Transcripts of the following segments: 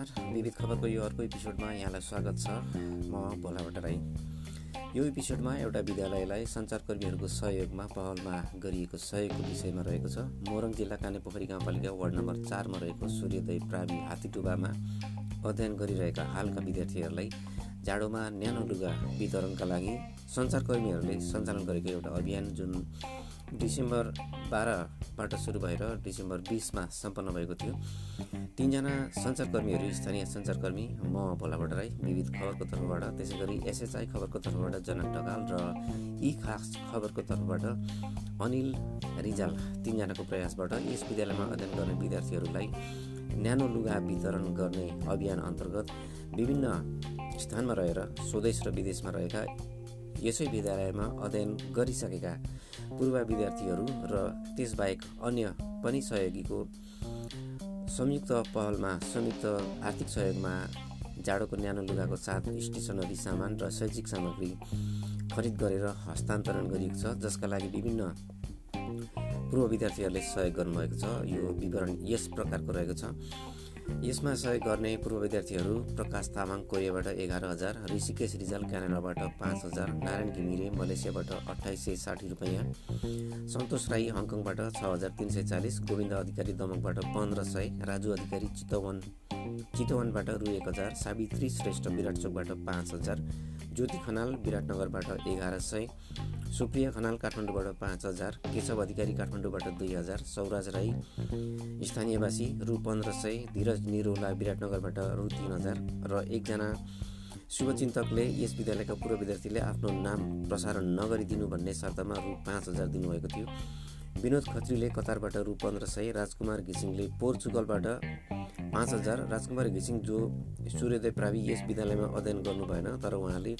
नमस्कार। विविध खबरको यो अर्को एपिसोडमा यहाँलाई स्वागत छ। म भोलाबाट राई यो एपिसोडमा एउटा विद्यालयलाई सञ्चारकर्मीहरूको सहयोगमा पहलमा गरिएको सहयोगको विषयमा रहेको छ। मोरङ जिल्ला कानेपोखरी गाउँपालिका वार्ड नम्बर चारमा रहेको सूर्योदय प्रावि हात्तीटुबामा अध्ययन गरिरहेका हालका विद्यार्थीहरूलाई जाडोमा न्यानो लुगा वितरणका लागि सञ्चारकर्मीहरूले सञ्चालन गरेको एउटा अभियान जुन डिसेम्बर बाह्रबाट सुरु भएर डिसेम्बर बिसमा सम्पन्न भएको थियो। तिनजना सञ्चारकर्मीहरू स्थानीय सञ्चारकर्मी म भोलाबाट राई विविध खबरको तर्फबाट त्यसै गरी एसएचआई खबरको तर्फबाट जनक ढकाल र यी खास खबरको तर्फबाट अनिल रिजाल तिनजनाको प्रयासबाट यस विद्यालयमा अध्ययन गर्ने विद्यार्थीहरूलाई न्यानो लुगा वितरण गर्ने अभियान अन्तर्गत विभिन्न स्थानमा रहेर स्वदेश र विदेशमा रहेका यसै विद्यालयमा अध्ययन गरिसकेका पूर्व विद्यार्थीहरू र त्यसबाहेक अन्य पनि सहयोगीको संयुक्त पहलमा संयुक्त आर्थिक सहयोगमा जाडोको न्यानो लुगाको साथ स्टेसनरी सामान र शैक्षिक सामग्री खरिद गरेर हस्तान्तरण गरिएको छ जसका लागि विभिन्न पूर्व विद्यार्थीहरूले सहयोग गर्नुभएको छ। यो विवरण यस प्रकारको रहेको छ। यसमा सहयोग गर्ने पूर्व विद्यार्थीहरू प्रकाश तामाङ कोरियाबाट एघार हजार ऋषिकेश रिजाल क्यानाडाबाट पाँच हजार नारायण घिमिरे मलेसियाबाट अठाइस सय साठी रुपियाँ सन्तोष राई हङकङबाट छ हजार तिन सय चालिस गोविन्द अधिकारी दमकबाट पन्ध्र सय राजु अधिकारी चितवन चितवनबाट रु एक हजार सावित्री श्रेष्ठ विराटचोकबाट पाँच हजार ज्योति खनाल विराटनगरबाट एघार सय सुप्रिया खनाल काठमाडौँबाट पाँच हजार केशव अधिकारी काठमाडौँबाट दुई हजार सौराज राई स्थानीयवासी रु पन्ध्र सय धीरज निरोला विराटनगरबाट रु तिन हजार र एकजना शुभचिन्तकले यस विद्यालयका पूर्व विद्यार्थीले आफ्नो नाम प्रसारण नगरिदिनु भन्ने शर्तमा रु पाँच हजार दिनुभएको थियो। विनोद खत्रीले कतारबाट रु पन्ध्र सय राजकुमार घिसिङले पोर्चुगलबाट पाँच हजार। राजकुमार घिसिङ जो सूर्योदय प्रावि यस विद्यालयमा अध्ययन गर्नु भएन तर उहाँले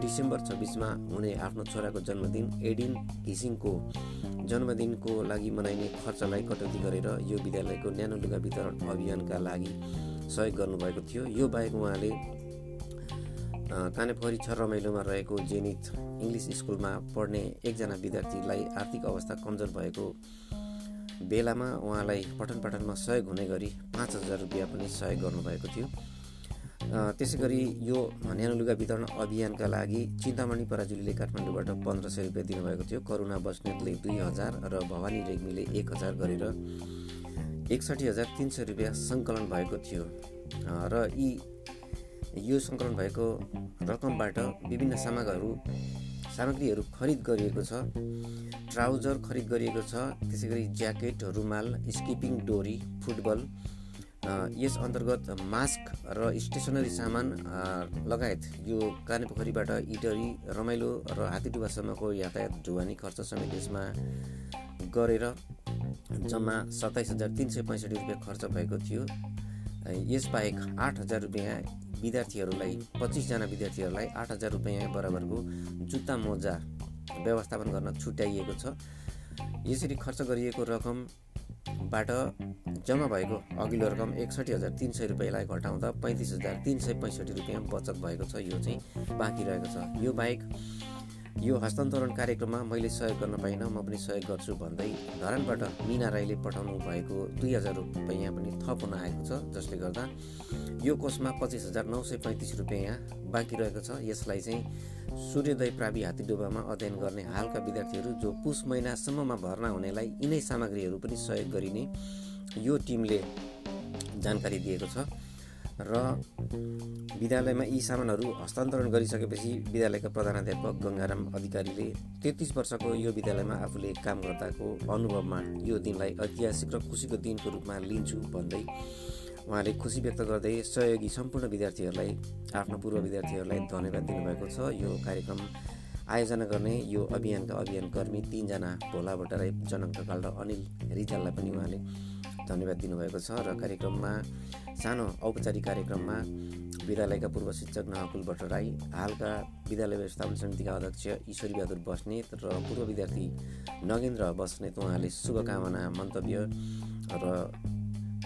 डिसेम्बर छब्बिसमा हुने आफ्नो छोराको जन्मदिन एडिन घिसिङको जन्मदिनको लागि मनाइने खर्चलाई कटौती गरेर यो विद्यालयको न्यानो लुगा वितरण अभियानका लागि सहयोग गर्नुभएको थियो। यो बाहेक उहाँले कानेपोखरी छ रमाइलोमा रहेको जेनित इङ्ग्लिस स्कुलमा पढ्ने एकजना विद्यार्थीलाई आर्थिक अवस्था कमजोर भएको बेलामा उहाँलाई पठन पाठनमा सहयोग हुने गरी पाँच हजार रुपियाँ पनि सहयोग गर्नुभएको थियो। त्यसै गरी यो न्यानो लुगा वितरण अभियानका लागि चिन्तामणि पराजुलीले काठमाडौँबाट पन्ध्र सय रुपियाँ दिनुभएको थियो। करुणा बस्नेतले दुई हजार र भवानी रेग्मीले एक हजार गरेर एकसठी हजार तिन सय रुपियाँ सङ्कलन भएको थियो। र यी यो सङ्कलन भएको रकमबाट विभिन्न सामग्रीहरू सामग्रीहरू खरिद गरिएको छ ट्राउजर खरिद गरिएको छ त्यसै गरी ज्याकेट रुमाल स्किपिङ डोरी फुटबल यस अन्तर्गत मास्क र स्टेसनरी सामान लगायत यो कानेपोखरीबाट इटरी रमाइलो र हात्तीडुवासम्मको यातायात ढुवानी खर्च समेत यसमा गरेर जम्मा सत्ताइस हजार तिन सय पैँसठी रुपियाँ खर्च भएको थियो। यसबाहेक आठ हजार रुपियाँ विद्यार्थीहरूलाई पच्चिसजना विद्यार्थीहरूलाई आठ हजार रुपियाँ बराबरको जुत्ता मोजा व्यवस्थापन गर्न छुट्याइएको छ। यसरी खर्च गरिएको रकमबाट जम्मा भएको अघिल्लो रकम एकसठी हजार तिन सय रुपियाँलाई घटाउँदा पैँतिस हजार तिन सय पैँसठी रुपियाँ बचत भएको छ। यो चाहिँ बाँकी रहेको छ। यो बाहेक यो हस्तान्तरण कार्यक्रममा मैले सहयोग गर्न पाइनँ म पनि सहयोग गर्छु भन्दै धरानबाट मिना राईले पठाउनु भएको दुई हजार रुपियाँ पनि थप हुन आएको छ जसले गर्दा यो कोषमा पच्चिस हजार नौ सय पैँतिस रुपियाँ बाँकी रहेको छ। यसलाई चाहिँ सूर्योदय प्रावि हात्तीडुबामा अध्ययन गर्ने हालका विद्यार्थीहरू जो पुस महिनासम्ममा भर्ना हुनेलाई यिनै सामग्रीहरू पनि सहयोग गरिने यो टिमले जानकारी दिएको छ। र विद्यालयमा यी सामानहरू हस्तान्तरण गरिसकेपछि विद्यालयका प्रधानाध्यापक गङ्गाराम अधिकारीले तेत्तिस वर्षको यो विद्यालयमा आफूले काम गर्दाको अनुभवमा यो दिनलाई ऐतिहासिक र खुसीको दिनको रूपमा लिन्छु भन्दै उहाँले खुसी व्यक्त गर्दै सहयोगी सम्पूर्ण विद्यार्थीहरूलाई आफ्नो पूर्व विद्यार्थीहरूलाई धन्यवाद दिनुभएको छ। यो कार्यक्रम आयोजना गर्ने यो अभियानका अभियान कर्मी तिनजना भोला भट्टराई जनक ढकाल र अनिल रिजाललाई पनि उहाँले धन्यवाद दिनुभएको छ र कार्यक्रममा सानो औपचारिक कार्यक्रममा विद्यालयका पूर्व शिक्षक नहकुल भट्टराई हालका विद्यालय व्यवस्थापन समितिका अध्यक्ष ईश्वरी बहादुर बस्नेत र पूर्व विद्यार्थी नगेन्द्र बस्नेत उहाँले शुभकामना मन्तव्य र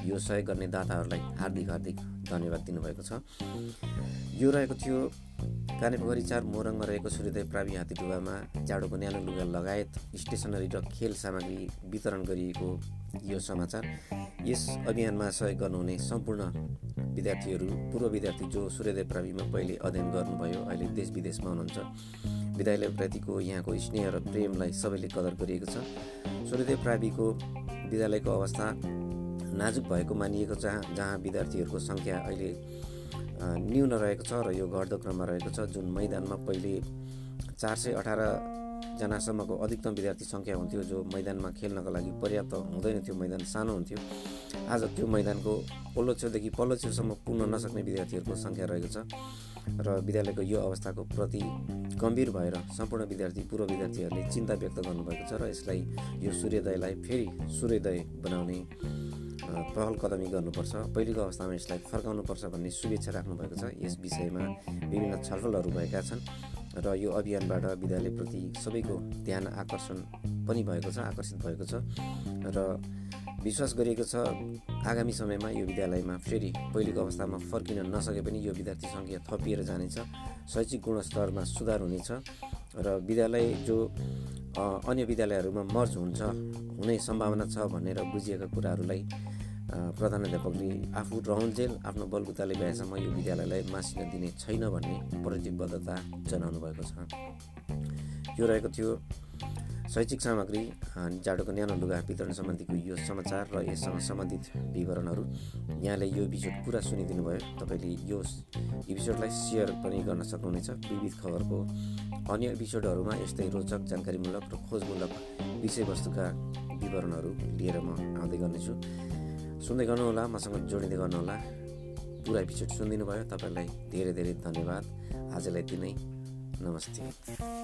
यो सहयोग गर्ने दाताहरूलाई हार्दिक हार्दिक धन्यवाद दिनुभएको छ। यो रहेको थियो कानेपोखरी चार मोरङमा रहेको सूर्योदय प्रावि हात्तीडुवामा जाडोको न्यानो लुगा लगायत स्टेसनरी र खेल सामग्री वितरण गरिएको यो समाचार। यस अभियानमा सहयोग गर्नुहुने सम्पूर्ण विद्यार्थीहरू पूर्व विद्यार्थी जो सूर्यदेव प्राविमा पहिले अध्ययन गर्नुभयो अहिले देश विदेशमा हुनुहुन्छ विद्यालयप्रतिको यहाँको स्नेह र प्रेमलाई सबैले कदर गरिएको छ। सूर्यदेव प्राविको विद्यालयको अवस्था नाजुक भएको मानिएको छ जहाँ विद्यार्थीहरूको सङ्ख्या अहिले न्यून रहेको छ र यो घट्दो क्रममा रहेको छ। जुन मैदानमा पहिले चार सय अठारजनासम्मको अधिकतम विद्यार्थी सङ्ख्या हुन्थ्यो जो मैदानमा खेल्नको लागि पर्याप्त हुँदैन थियो। मैदान सानो हुन्थ्यो। आज त्यो मैदानको पल्लो छेउदेखि पल्लो छेउसम्म पुग्न नसक्ने विद्यार्थीहरूको सङ्ख्या रहेको छ र विद्यालयको यो अवस्थाको प्रति गम्भीर भएर सम्पूर्ण विद्यार्थी पूर्व विद्यार्थीहरूले चिन्ता व्यक्त गर्नुभएको छ र यसलाई यो सूर्योदयलाई फेरि सूर्योदय बनाउने पहल कदमी गर्नुपर्छ। पहिलेको अवस्थामा यसलाई फर्काउनुपर्छ भन्ने शुभेच्छा राख्नुभएको छ। यस विषयमा विभिन्न छलफलहरू भएका छन्। र यो अभियानबाट विद्यालयप्रति सबैको ध्यान आकर्षण पनि भएको छ आकर्षित भएको छ र विश्वास गरिएको छ आगामी समयमा यो विद्यालयमा फेरि पहिलेको अवस्थामा फर्किन नसके पनि यो विद्यार्थी सङ्ख्या थपिएर जानेछ शैक्षिक गुणस्तरमा सुधार हुनेछ र विद्यालय जो अन्य विद्यालयहरूमा मर्ज हुन्छ हुने सम्भावना छ भनेर बुझिएका कुराहरूलाई प्रधानाध्यापकले आफू रहन्जेल आफ्नो बलबुताले भएसम्म यो विद्यालयलाई मासिन दिने छैन भन्ने प्रतिबद्धता जनाउनु भएको छ। यो रहेको थियो शैक्षिक सामग्री जाडोको न्यानो लुगा वितरण सम्बन्धीको यो समाचार र यससँग सम्बन्धित विवरणहरू। यहाँले यो एपिसोड पुरा सुनिदिनु भयो। तपाईँले यो एपिसोडलाई सेयर पनि गर्न सक्नुहुनेछ। विविध खबरको अन्य एपिसोडहरूमा यस्तै रोचक जानकारीमूलक र खोजमूलक विषयवस्तुका विवरणहरू लिएर म आउँदै गर्नेछु। सुन्दै गर्नुहोला मसँग जोडिँदै गर्नुहोला। पुरा एपिसोड सुनिदिनु भयो तपाईँलाई धेरै धेरै धन्यवाद। आजलाई यति नै। नमस्ते।